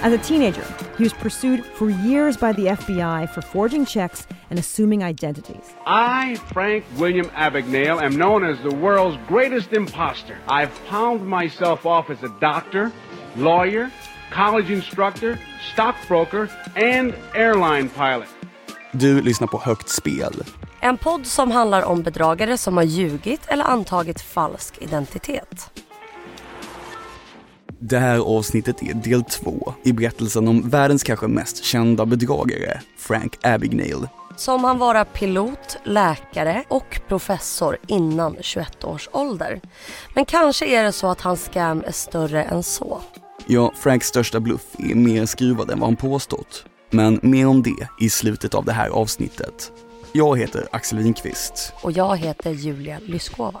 As a teenager, he was pursued for years by the FBI for forging checks and assuming identities. I, Frank William Abagnale, am known as the world's greatest imposter. I've palmed myself off as a doctor, lawyer, college instructor, stockbroker, and airline pilot. Du lyssnar på Högt spel. En podd som handlar om bedragare som har ljugit eller antagit falsk identitet. Det här avsnittet är del två i berättelsen om världens kanske mest kända bedragare, Frank Abagnale. Som han vara pilot, läkare och professor innan 21 års ålder. Men kanske är det så att hans scam är större än så. Ja, Franks största bluff är mer skruvad än vad han påstått. Men mer om det i slutet av det här avsnittet. Jag heter Axel Winqvist. Och jag heter Julia Lyskova.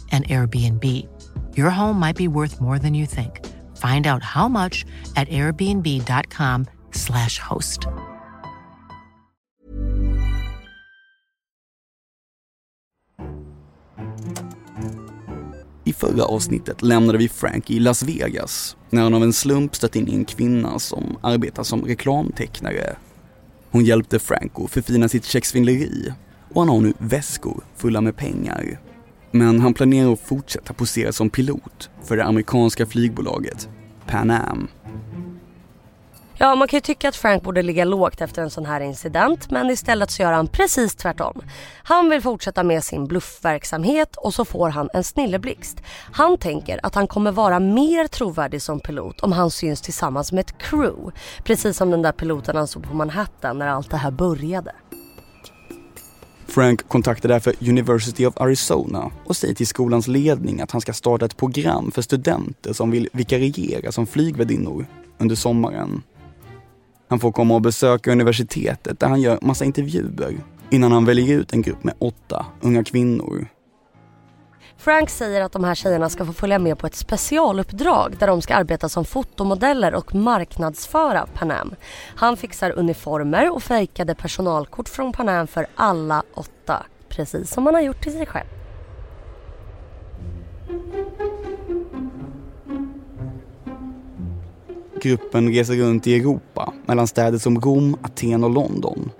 and Airbnb. Your home might be worth more than you think. Find out how much at airbnb.com slash host. I förra avsnittet lämnade vi Frank i Las Vegas när han av en slump stött in i en kvinna som arbetar som reklamtecknare. Hon hjälpte Frank att förfina sitt checksvindleri och han har nu väskor fulla med pengar. Men han planerar att fortsätta posera som pilot för det amerikanska flygbolaget Pan Am. Ja, man kan ju tycka att Frank borde ligga lågt efter en sån här incident men istället så gör han precis tvärtom. Han vill fortsätta med sin bluffverksamhet och så får han en snilleblixt. Han tänker att han kommer vara mer trovärdig som pilot om han syns tillsammans med ett crew. Precis som den där piloten han såg på Manhattan när allt det här började. Frank kontaktar därför University of Arizona och säger till skolans ledning att han ska starta ett program för studenter som vill vikariera som flygvärdinnor under sommaren. Han får komma och besöka universitetet där han gör massa intervjuer innan han väljer ut en grupp med åtta unga kvinnor. Frank säger att de här tjejerna ska få följa med på ett specialuppdrag där de ska arbeta som fotomodeller och marknadsföra Panam. Han fixar uniformer och fejkade personalkort från Panam för alla åtta. Precis som han har gjort till sig själv. Gruppen reser runt i Europa mellan städer som Rom, Aten och London.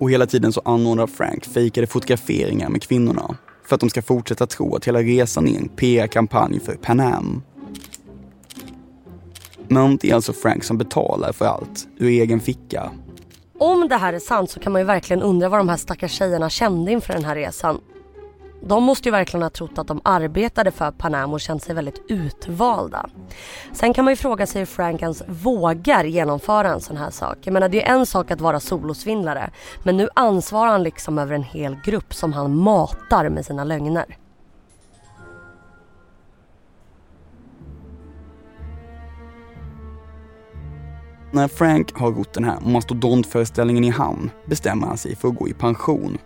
Och hela tiden så anordnar Frank fejkade fotograferingar med kvinnorna för att de ska fortsätta tro att hela resan är en PR-kampanj för Pan Am. Men det är alltså Frank som betalar för allt ur egen ficka. Om det här är sant så kan man ju verkligen undra vad de här stackars tjejerna kände inför den här resan. De måste ju verkligen ha trott att de arbetade för Panam och känt sig väldigt utvalda. Sen kan man ju fråga sig hur Frank ens vågar genomföra en sån här sak. Jag menar det är en sak att vara solosvindlare men nu ansvarar han liksom över en hel grupp som han matar med sina lögner. När Frank har gått den här mastodontföreställningen i hamn bestämmer han sig för att gå i pension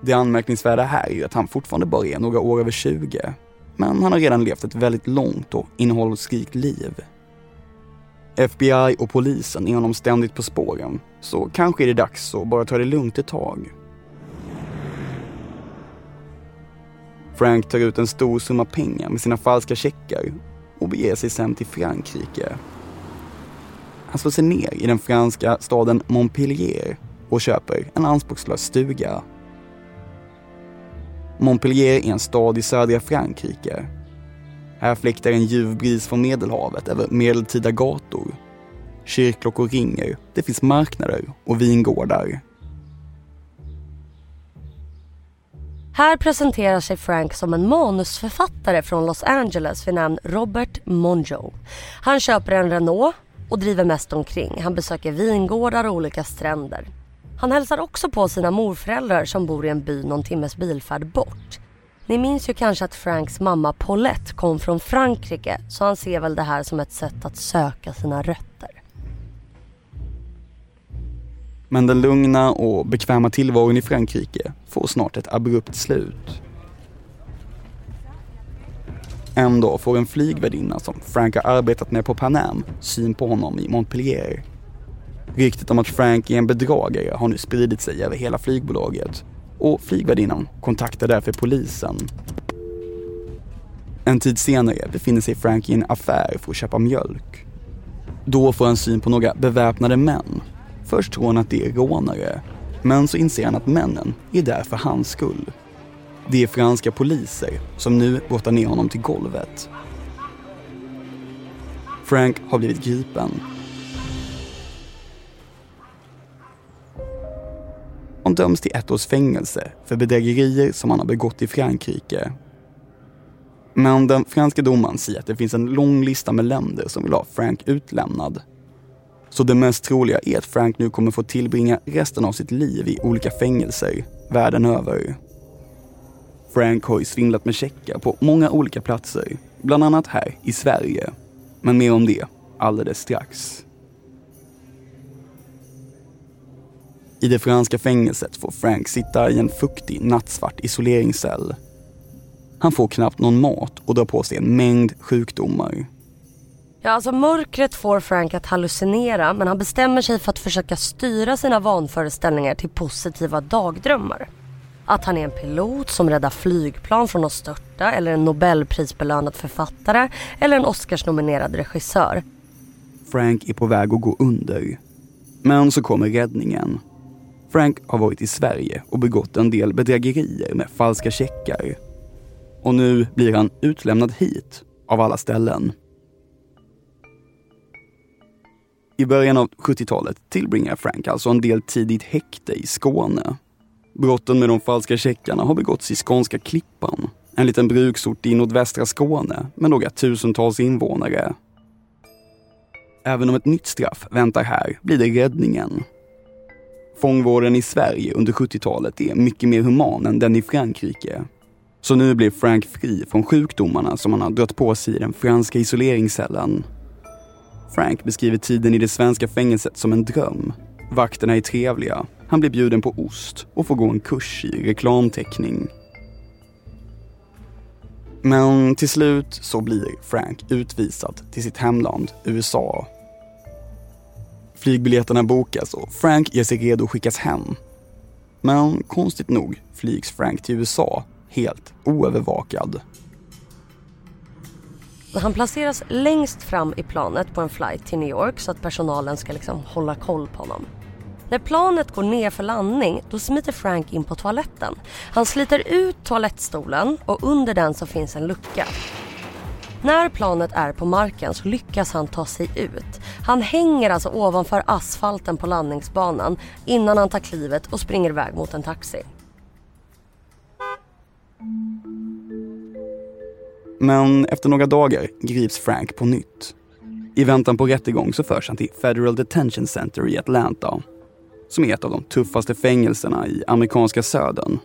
det anmärkningsvärda här är ju att han fortfarande bara är några år över 20. Men han har redan levt ett väldigt långt och innehållsrikt liv. FBI och polisen är honom ständigt på spåren, så kanske är det dags att bara ta det lugnt ett tag. Frank tar ut en stor summa pengar med sina falska checkar och beger sig sen till Frankrike. Han slår sig ner i den franska staden Montpellier och köper en anspråkslös stuga Montpellier är en stad i södra Frankrike. Här fläktar en ljuv bris från Medelhavet över medeltida gator. Kyrkklockor ringer, det finns marknader och vingårdar. Här presenterar sig Frank som en manusförfattare från Los Angeles vid namn Robert Monjo. Han köper en Renault och driver mest omkring. Han besöker vingårdar och olika stränder. Han hälsar också på sina morföräldrar som bor i en by någon timmes bilfärd bort. Ni minns ju kanske att Franks mamma Paulette kom från Frankrike så han ser väl det här som ett sätt att söka sina rötter. Men den lugna och bekväma tillvaron i Frankrike får snart ett abrupt slut. En dag får en flygvärdinna som Frank har arbetat med på Pan Am syn på honom i Montpellier. Ryktet om att Frank är en bedragare har nu spridit sig över hela flygbolaget och flygvärdinnan kontaktar därför polisen. En tid senare befinner sig Frank i en affär för att köpa mjölk. Då får han syn på några beväpnade män. Först tror han att det är rånare, men så inser han att männen är där för hans skull. Det är franska poliser som nu brottar ner honom till golvet. Frank har blivit gripen döms till ett års fängelse för bedrägerier som han har begått i Frankrike. Men den franska domaren säger att det finns en lång lista med länder som vill ha Frank utlämnad. Så det mest troliga är att Frank nu kommer få tillbringa resten av sitt liv i olika fängelser världen över. Frank har ju svindlat med checkar på många olika platser, bland annat här i Sverige. Men mer om det alldeles strax. I det franska fängelset får Frank sitta i en fuktig, nattsvart isoleringscell. Han får knappt någon mat och drar på sig en mängd sjukdomar. Ja, alltså mörkret får Frank att hallucinera men han bestämmer sig för att försöka styra sina vanföreställningar till positiva dagdrömmar. Att han är en pilot som räddar flygplan från att störta eller en nobelprisbelönad författare eller en Oscarsnominerad regissör. Frank är på väg att gå under. Men så kommer räddningen. Frank har varit i Sverige och begått en del bedrägerier med falska checkar. Och nu blir han utlämnad hit, av alla ställen. I början av 70-talet tillbringar Frank alltså en del tid i ett häkte i Skåne. Brotten med de falska checkarna har begåtts i skånska Klippan, en liten bruksort i nordvästra Skåne med några tusentals invånare. Även om ett nytt straff väntar här blir det räddningen Fångvården i Sverige under 70-talet är mycket mer human än den i Frankrike. Så nu blir Frank fri från sjukdomarna som han har dragit på sig i den franska isoleringscellen. Frank beskriver tiden i det svenska fängelset som en dröm. Vakterna är trevliga, han blir bjuden på ost och får gå en kurs i reklamteckning. Men till slut så blir Frank utvisad till sitt hemland USA Flygbiljetterna bokas och Frank ger sig redo att skickas hem. Men konstigt nog flygs Frank till USA helt oövervakad. Han placeras längst fram i planet på en flight till New York så att personalen ska liksom hålla koll på honom. När planet går ner för landning då smiter Frank in på toaletten. Han sliter ut toalettstolen och under den så finns en lucka. När planet är på marken så lyckas han ta sig ut. Han hänger alltså ovanför asfalten på landningsbanan innan han tar klivet och springer iväg mot en taxi. Men efter några dagar grips Frank på nytt. I väntan på rättegång så förs han till Federal Detention Center i Atlanta som är ett av de tuffaste fängelserna i amerikanska södern.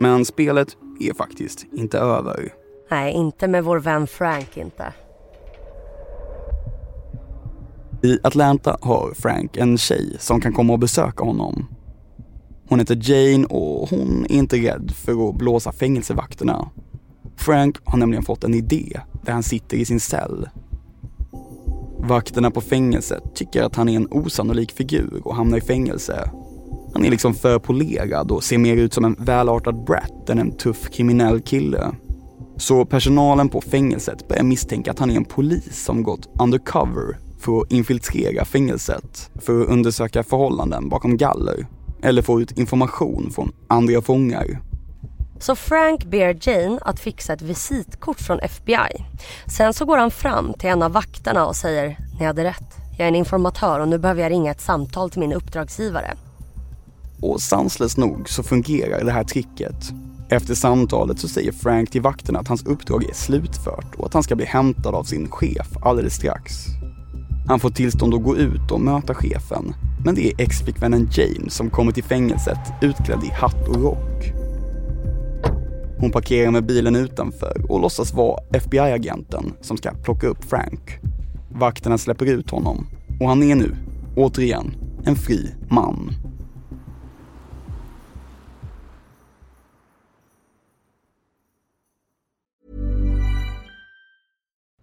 Men spelet är faktiskt inte över. Nej, inte med vår vän Frank inte. I Atlanta har Frank en tjej som kan komma och besöka honom. Hon heter Jane och hon är inte rädd för att blåsa fängelsevakterna. Frank har nämligen fått en idé där han sitter i sin cell. Vakterna på fängelset tycker att han är en osannolik figur och hamnar i fängelse. Han är liksom för polerad och ser mer ut som en välartad brat än en tuff kriminell kille. Så personalen på fängelset börjar misstänka att han är en polis som gått undercover för att infiltrera fängelset för att undersöka förhållanden bakom galler eller få ut information från andra fångar. Så Frank ber Jane att fixa ett visitkort från FBI. Sen så går han fram till en av vakterna och säger Ni hade rätt. Jag är en informatör och nu behöver jag ringa ett samtal till min uppdragsgivare. Och sanslöst nog så fungerar det här tricket. Efter samtalet så säger Frank till vakterna att hans uppdrag är slutfört och att han ska bli hämtad av sin chef alldeles strax. Han får tillstånd att gå ut och möta chefen, men det är ex-flickvännen Jane som kommer till fängelset utklädd i hatt och rock. Hon parkerar med bilen utanför och låtsas vara FBI-agenten som ska plocka upp Frank. Vakterna släpper ut honom och han är nu, återigen, en fri man.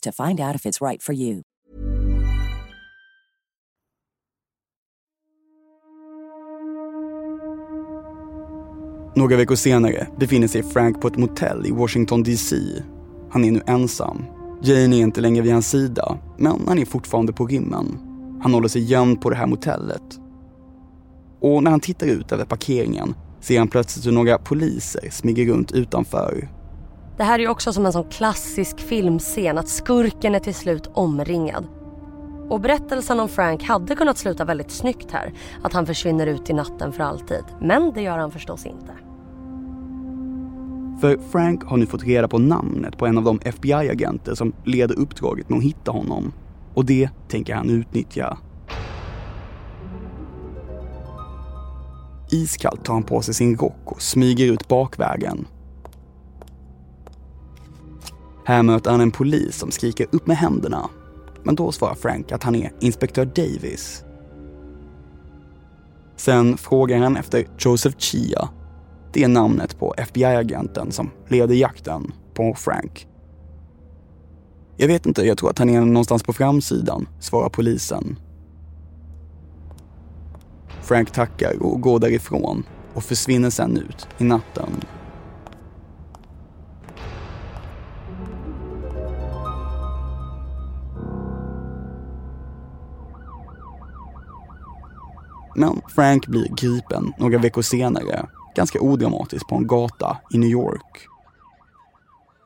to find out if it's right for you. Några veckor senare befinner sig Frank på ett motell i Washington DC. Han är nu ensam. Jane är inte längre vid hans sida, men han är fortfarande på rymmen. Han håller sig gömd på det här motellet. Och när han tittar ut över parkeringen ser han plötsligt hur några poliser smyger runt utanför. Det här är ju också som en sån klassisk filmscen att skurken är till slut omringad. Och berättelsen om Frank hade kunnat sluta väldigt snyggt här. Att han försvinner ut i natten för alltid. Men det gör han förstås inte. För Frank har nu fått reda på namnet på en av de FBI-agenter som leder uppdraget med att hitta honom. Och det tänker han utnyttja. Iskallt tar han på sig sin rock och smyger ut bakvägen. Här möter han en polis som skriker upp med händerna. Men då svarar Frank att han är inspektör Davis. Sen frågar han efter Joseph Chia. Det är namnet på FBI-agenten som leder jakten på Frank. Jag vet inte, jag tror att han är någonstans på framsidan, svarar polisen. Frank tackar och går därifrån och försvinner sen ut i natten. Men Frank blir gripen några veckor senare, ganska odramatiskt på en gata i New York.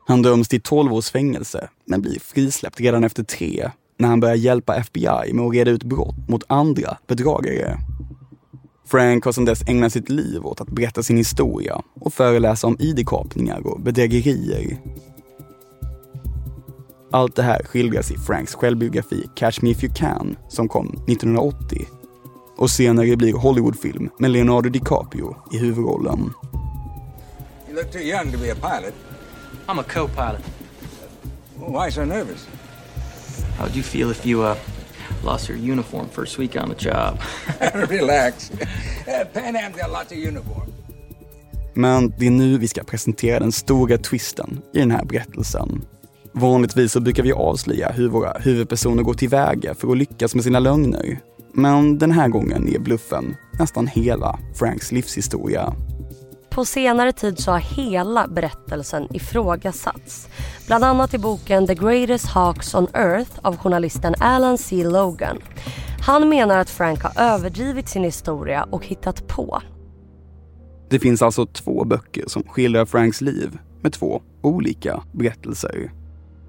Han döms till 12 års fängelse, men blir frisläppt redan efter tre när han börjar hjälpa FBI med att reda ut brott mot andra bedragare. Frank har sedan dess ägnat sitt liv åt att berätta sin historia och föreläsa om ID-kapningar och bedrägerier. Allt det här skildras i Franks självbiografi Catch Me If You Can som kom 1980 och senare blir Hollywoodfilm med Leonardo DiCaprio i huvudrollen. You look too young to be a pilot. I'm a co-pilot. Well, why so nervous? How would you feel if you uh, lost your uniform first week on the job? Relax. Uh, Pan Am's got lots of uniform. Men det är nu vi ska presentera den stora twisten i den här berättelsen. Vanligtvis så brukar vi avslöja hur våra huvudpersoner går tillväga för att lyckas med sina lögner. Men den här gången är bluffen nästan hela Franks livshistoria. På senare tid så har hela berättelsen ifrågasatts. Bland annat i boken The Greatest Hawks on Earth av journalisten Alan C. Logan. Han menar att Frank har överdrivit sin historia och hittat på. Det finns alltså två böcker som skildrar Franks liv med två olika berättelser.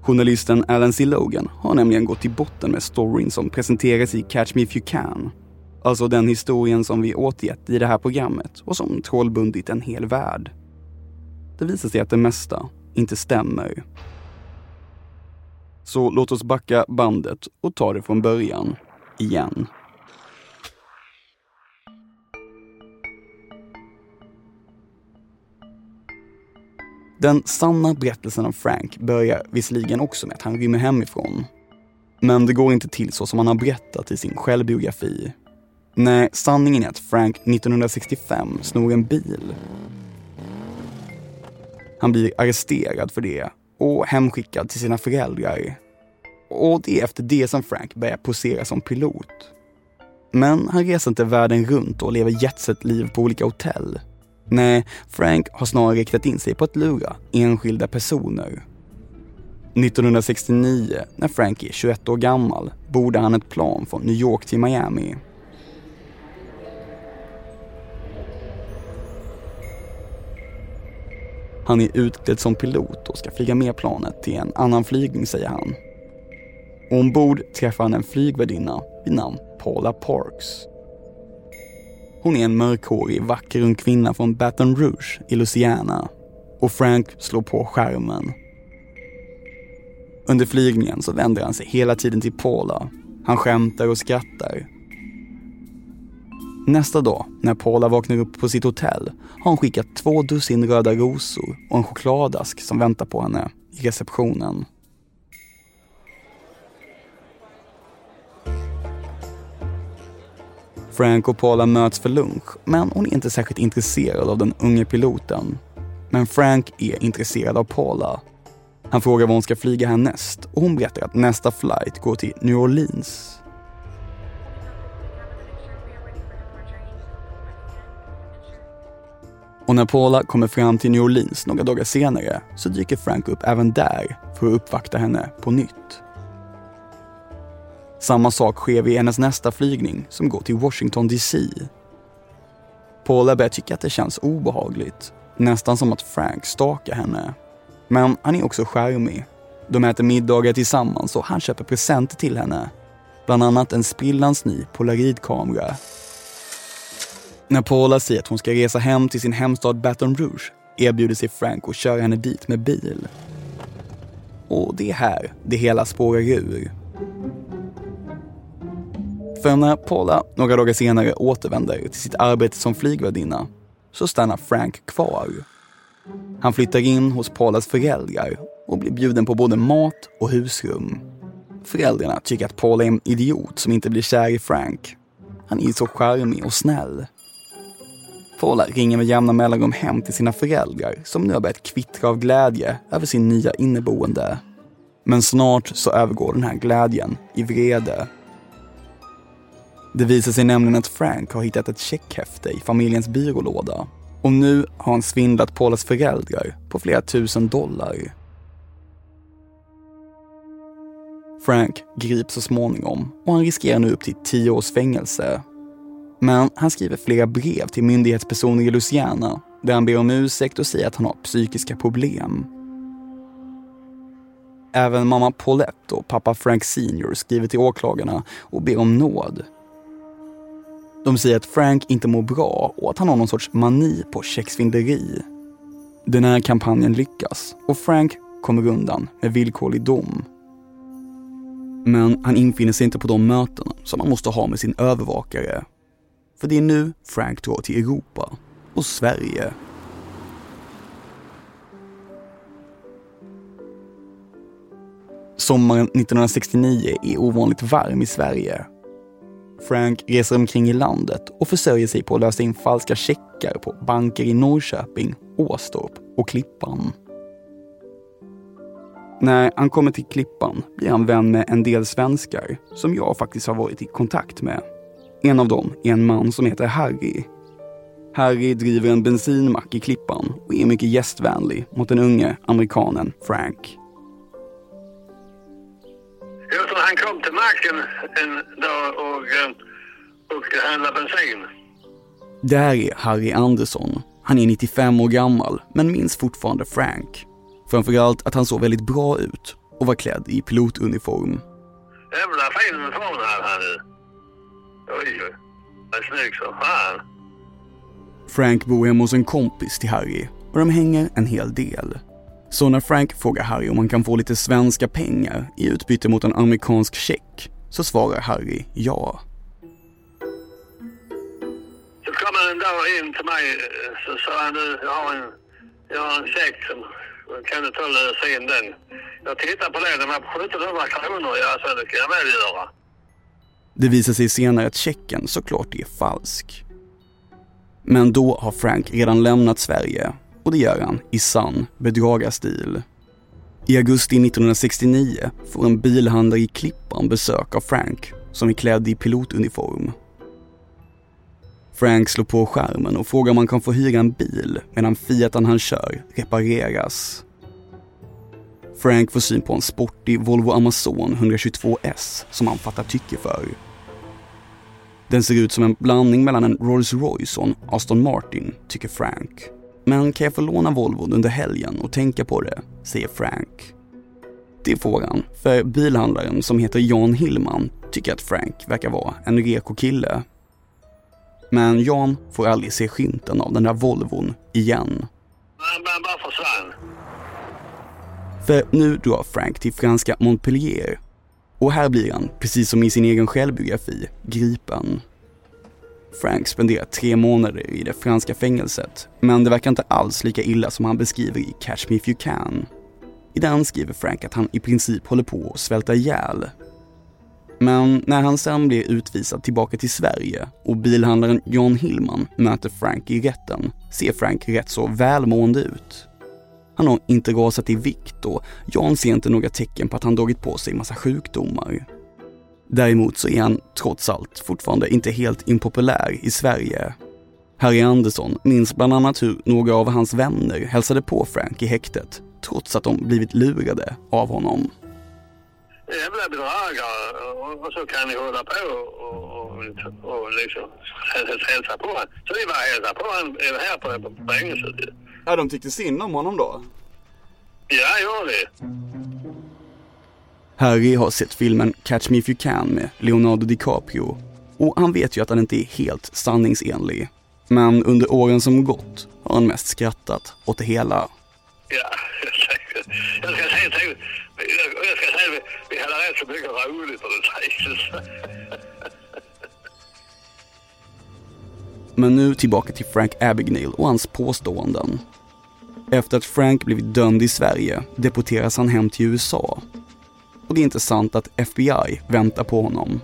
Journalisten Alan C. Logan har nämligen gått till botten med storyn som presenteras i Catch Me If You Can. Alltså den historien som vi återgett i det här programmet och som trollbundit en hel värld. Det visar sig att det mesta inte stämmer. Så låt oss backa bandet och ta det från början, igen. Den sanna berättelsen om Frank börjar visserligen också med att han rymmer hemifrån. Men det går inte till så som han har berättat i sin självbiografi. Nej, sanningen är att Frank 1965 snor en bil. Han blir arresterad för det och hemskickad till sina föräldrar. Och det är efter det som Frank börjar posera som pilot. Men han reser inte världen runt och lever jetset-liv på olika hotell. Nej, Frank har snarare riktat in sig på att lura enskilda personer. 1969, när Frank är 21 år gammal, borde han ett plan från New York till Miami. Han är utklädd som pilot och ska flyga med planet till en annan flygning, säger han. Och ombord träffar han en flygvärdinna vid namn Paula Parks. Hon är en mörkhårig, vacker ung kvinna från Baton Rouge i Louisiana. Och Frank slår på skärmen. Under flygningen så vänder han sig hela tiden till Paula. Han skämtar och skrattar. Nästa dag, när Paula vaknar upp på sitt hotell, har hon skickat två dussin röda rosor och en chokladask som väntar på henne i receptionen. Frank och Paula möts för lunch, men hon är inte särskilt intresserad av den unge piloten. Men Frank är intresserad av Paula. Han frågar var hon ska flyga härnäst och hon berättar att nästa flight går till New Orleans. Och när Paula kommer fram till New Orleans några dagar senare så dyker Frank upp även där för att uppvakta henne på nytt. Samma sak sker vid hennes nästa flygning som går till Washington DC. Paula börjar tycka att det känns obehagligt, nästan som att Frank stakar henne. Men han är också charmig. De äter middagar tillsammans och han köper presenter till henne. Bland annat en sprillans ny polaroidkamera. När Paula säger att hon ska resa hem till sin hemstad Baton Rouge erbjuder sig Frank att köra henne dit med bil. Och det är här det hela spårar ur. För när Paula några dagar senare återvänder till sitt arbete som flygvärdinna så stannar Frank kvar. Han flyttar in hos Paulas föräldrar och blir bjuden på både mat och husrum. Föräldrarna tycker att Paula är en idiot som inte blir kär i Frank. Han är så charmig och snäll. Paula ringer med jämna mellanrum hem till sina föräldrar som nu har börjat kvittra av glädje över sin nya inneboende. Men snart så övergår den här glädjen i vrede det visar sig nämligen att Frank har hittat ett checkhäfte i familjens byrålåda. Och nu har han svindlat Paulas föräldrar på flera tusen dollar. Frank grips så småningom och han riskerar nu upp till tio års fängelse. Men han skriver flera brev till myndighetspersoner i Louisiana där han ber om ursäkt och säger att han har psykiska problem. Även mamma Paulette och pappa Frank Senior skriver till åklagarna och ber om nåd de säger att Frank inte mår bra och att han har någon sorts mani på checksvindleri. Den här kampanjen lyckas och Frank kommer undan med villkorlig dom. Men han infinner sig inte på de möten som han måste ha med sin övervakare. För det är nu Frank drar till Europa och Sverige. Sommaren 1969 är ovanligt varm i Sverige Frank reser omkring i landet och försörjer sig på att lösa in falska checkar på banker i Norrköping, Åstorp och Klippan. När han kommer till Klippan blir han vän med en del svenskar som jag faktiskt har varit i kontakt med. En av dem är en man som heter Harry. Harry driver en bensinmack i Klippan och är mycket gästvänlig mot den unge amerikanen Frank. Jo, han kom till macken en dag och, eh, och handlade bensin. Det här är Harry Andersson. Han är 95 år gammal, men minns fortfarande Frank. Framförallt att han såg väldigt bra ut och var klädd i pilotuniform. Jävla fin uniform hade han nu. Oj, oj. Han är snygg som fan. Frank bor hemma hos en kompis till Harry och de hänger en hel del. Så när Frank frågar Harry om han kan få lite svenska pengar i utbyte mot en amerikansk check så svarar Harry ja. Så kom han en dag in till mig eh, så sa han du, jag har en, jag har en check som kan du ta och lösa in den? Jag tittar på den, den var på 1700 kronor. Ja, så det kan jag väl göra. Det visar sig senare att checken såklart är falsk. Men då har Frank redan lämnat Sverige och det gör han i sann bedragarstil. I augusti 1969 får en bilhandlare i Klippan besök av Frank som är klädd i pilotuniform. Frank slår på skärmen och frågar om han kan få hyra en bil medan Fiaten han kör repareras. Frank får syn på en sportig Volvo Amazon 122S som han fattar tycke för. Den ser ut som en blandning mellan en Rolls Royce och en Aston Martin, tycker Frank. Men kan jag få låna Volvon under helgen och tänka på det, säger Frank. Det får han, för bilhandlaren som heter Jan Hillman tycker att Frank verkar vara en reko kille. Men Jan får aldrig se skymten av den där Volvon igen. Han bara försvann. För nu drar Frank till franska Montpellier och här blir han, precis som i sin egen självbiografi, gripen. Frank spenderar tre månader i det franska fängelset, men det verkar inte alls lika illa som han beskriver i Catch Me If You Can. I den skriver Frank att han i princip håller på att svälta ihjäl. Men när han sen blir utvisad tillbaka till Sverige och bilhandlaren John Hillman möter Frank i rätten ser Frank rätt så välmående ut. Han har inte rasat i vikt och John ser inte några tecken på att han dragit på sig massa sjukdomar. Däremot så är han trots allt fortfarande inte helt impopulär i Sverige. Harry Andersson minns bland annat hur några av hans vänner hälsade på Frank i häktet trots att de blivit lurade av honom. Jävla bedragare och så kan ni hålla på och, och, och liksom hälsa på honom. Så vi bara hälsar på honom här på, på fängelset. Ja, de tyckte synd om honom då? Ja, gör det. Harry har sett filmen Catch Me If You Can med Leonardo DiCaprio och han vet ju att den inte är helt sanningsenlig. Men under åren som gått har han mest skrattat åt det hela. Ja, jag ska säga till jag ska säga vi, vi hade rätt så mycket roligt på det. Men nu tillbaka till Frank Abagnale och hans påståenden. Efter att Frank blivit dömd i Sverige deporteras han hem till USA. Och det är inte sant att FBI väntar på honom.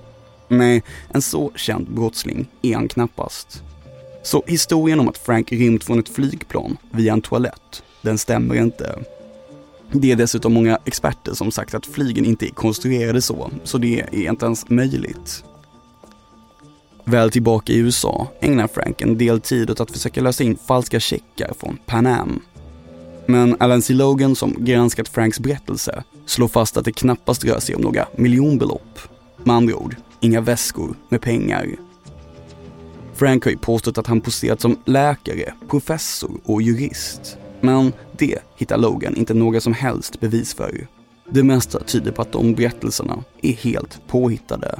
Nej, en så känd brottsling är han knappast. Så historien om att Frank rymt från ett flygplan via en toalett, den stämmer inte. Det är dessutom många experter som sagt att flygen inte är konstruerade så, så det är inte ens möjligt. Väl tillbaka i USA ägnar Frank en del tid åt att försöka lösa in falska checkar från Pan Am. Men Alan C. Logan som granskat Franks berättelse slår fast att det knappast rör sig om några miljonbelopp. Med andra ord, inga väskor med pengar. Frank har ju påstått att han poserat som läkare, professor och jurist. Men det hittar Logan inte några som helst bevis för. Det mesta tyder på att de berättelserna är helt påhittade.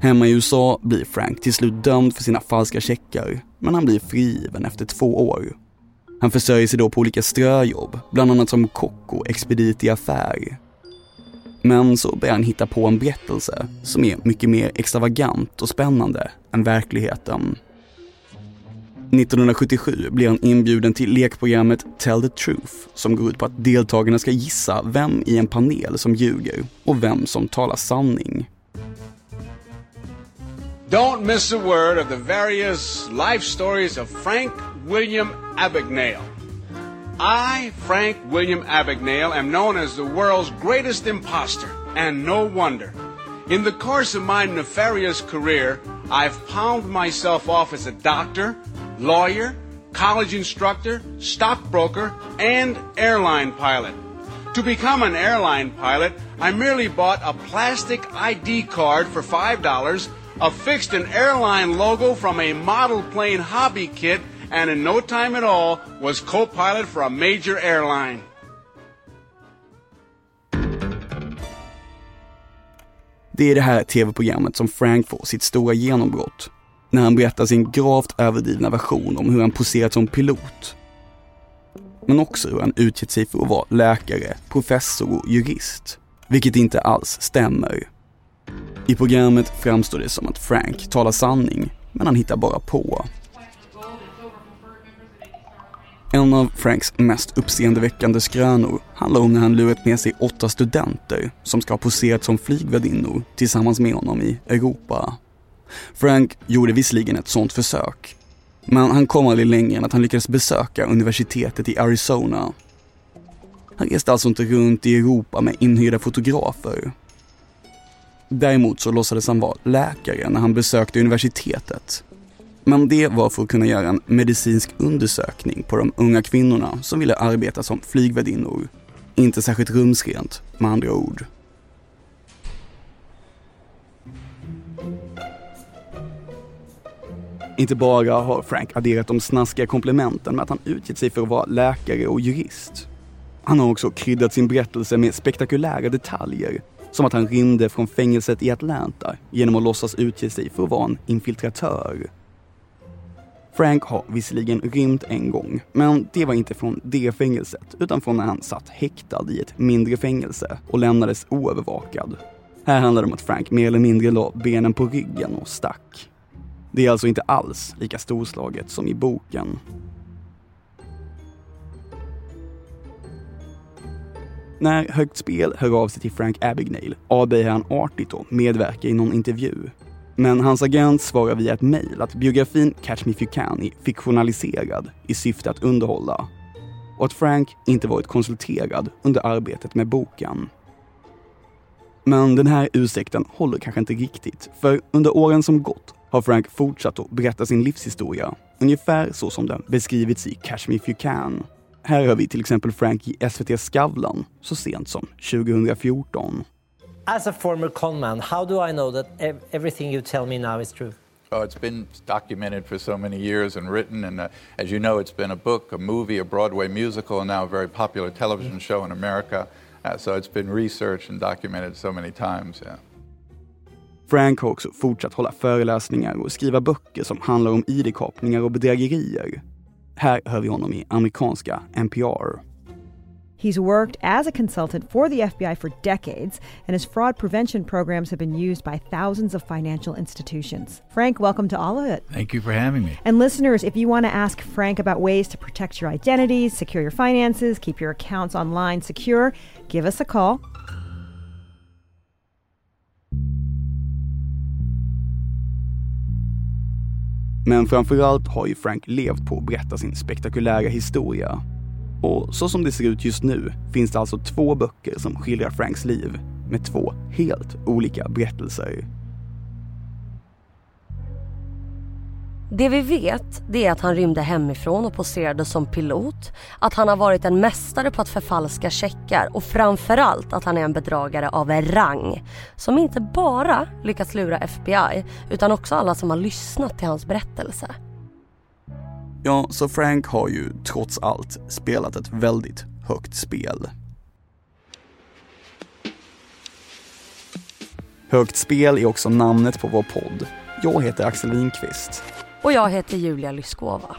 Hemma i USA blir Frank till slut dömd för sina falska checkar, men han blir frigiven efter två år. Han försörjer sig då på olika ströjobb, bland annat som kock och expedit i affär. Men så börjar han hitta på en berättelse som är mycket mer extravagant och spännande än verkligheten. 1977 blir han inbjuden till lekprogrammet Tell the Truth som går ut på att deltagarna ska gissa vem i en panel som ljuger och vem som talar sanning. Don't miss a word of the various life stories of Frank William Abagnale. I, Frank William Abagnale, am known as the world's greatest imposter, and no wonder. In the course of my nefarious career, I've palmed myself off as a doctor, lawyer, college instructor, stockbroker, and airline pilot. To become an airline pilot, I merely bought a plastic ID card for $5, affixed an airline logo from a model plane hobby kit, and in no time at all was co-pilot for a major airline. Det är det här tv-programmet som Frank får sitt stora genombrott. När han berättar sin gravt överdrivna version om hur han poserat som pilot. Men också hur han utgett sig för att vara läkare, professor och jurist. Vilket inte alls stämmer. I programmet framstår det som att Frank talar sanning, men han hittar bara på. En av Franks mest uppseendeväckande skrönor handlar om när han lurat med sig åtta studenter som ska ha poserat som flygvärdinnor tillsammans med honom i Europa. Frank gjorde visserligen ett sånt försök, men han kom aldrig längre än att han lyckades besöka universitetet i Arizona. Han reste alltså inte runt i Europa med inhyrda fotografer. Däremot så låtsades han vara läkare när han besökte universitetet men det var för att kunna göra en medicinsk undersökning på de unga kvinnorna som ville arbeta som flygvärdinnor. Inte särskilt rumsrent, med andra ord. Inte bara har Frank adderat de snaskiga komplementen med att han utgett sig för att vara läkare och jurist. Han har också kryddat sin berättelse med spektakulära detaljer, som att han rymde från fängelset i Atlanta genom att låtsas utge sig för att vara en infiltratör. Frank har visserligen rymt en gång, men det var inte från det fängelset utan från när han satt häktad i ett mindre fängelse och lämnades oövervakad. Här handlar det om att Frank mer eller mindre la benen på ryggen och stack. Det är alltså inte alls lika storslaget som i boken. När Högt Spel hör av sig till Frank Abagnale avböjer han artigt att medverka i någon intervju men hans agent svarar via ett mejl att biografin Catch Me If You Can är fiktionaliserad i syfte att underhålla och att Frank inte varit konsulterad under arbetet med boken. Men den här ursäkten håller kanske inte riktigt, för under åren som gått har Frank fortsatt att berätta sin livshistoria, ungefär så som den beskrivits i Catch Me If You Can. Här hör vi till exempel Frank i SVT Skavlan så sent som 2014. As a former conman, how do I know that ev- everything you tell me now is true? Oh, it's been documented for so many years and written, and uh, as you know, it's been a book, a movie, a Broadway musical, and now a very popular television show in America. Uh, so it's been researched and documented so many times. Yeah. Frank har också fortsatt hålla föreläsningar och skriva böcker som handlar om ID-kapningar och bedrägerier. Här hör vi honom i amerikanska NPR. He's worked as a consultant for the FBI for decades, and his fraud prevention programs have been used by thousands of financial institutions. Frank, welcome to all of it. Thank you for having me. And listeners, if you want to ask Frank about ways to protect your identities, secure your finances, keep your accounts online secure, give us a call. Men framförallt har ju Frank levt på att berätta sin spektakulära historia och så som det ser ut just nu finns det alltså två böcker som skildrar Franks liv. med två helt olika berättelser. Det vi vet det är att han rymde hemifrån och poserade som pilot, att han har varit en mästare på att förfalska checkar och framförallt att han är en bedragare av en rang som inte bara lyckats lura FBI utan också alla som har lyssnat till hans berättelse. Ja, så Frank har ju trots allt spelat ett väldigt högt spel. Högt spel är också namnet på vår podd. Jag heter Axel Winqvist. Och jag heter Julia Lyskova.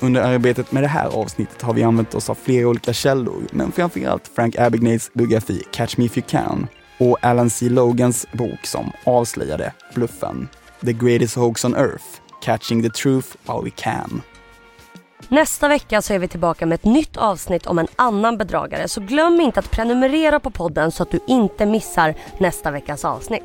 Under arbetet med det här avsnittet har vi använt oss av flera olika källor, men framförallt Frank Abagnales biografi Catch Me If You Can och Alan C. Logans bok som avslöjade bluffen. The Greatest Hoax on Earth, Catching the Truth While We Can. Nästa vecka så är vi tillbaka med ett nytt avsnitt om en annan bedragare så glöm inte att prenumerera på podden så att du inte missar nästa veckas avsnitt.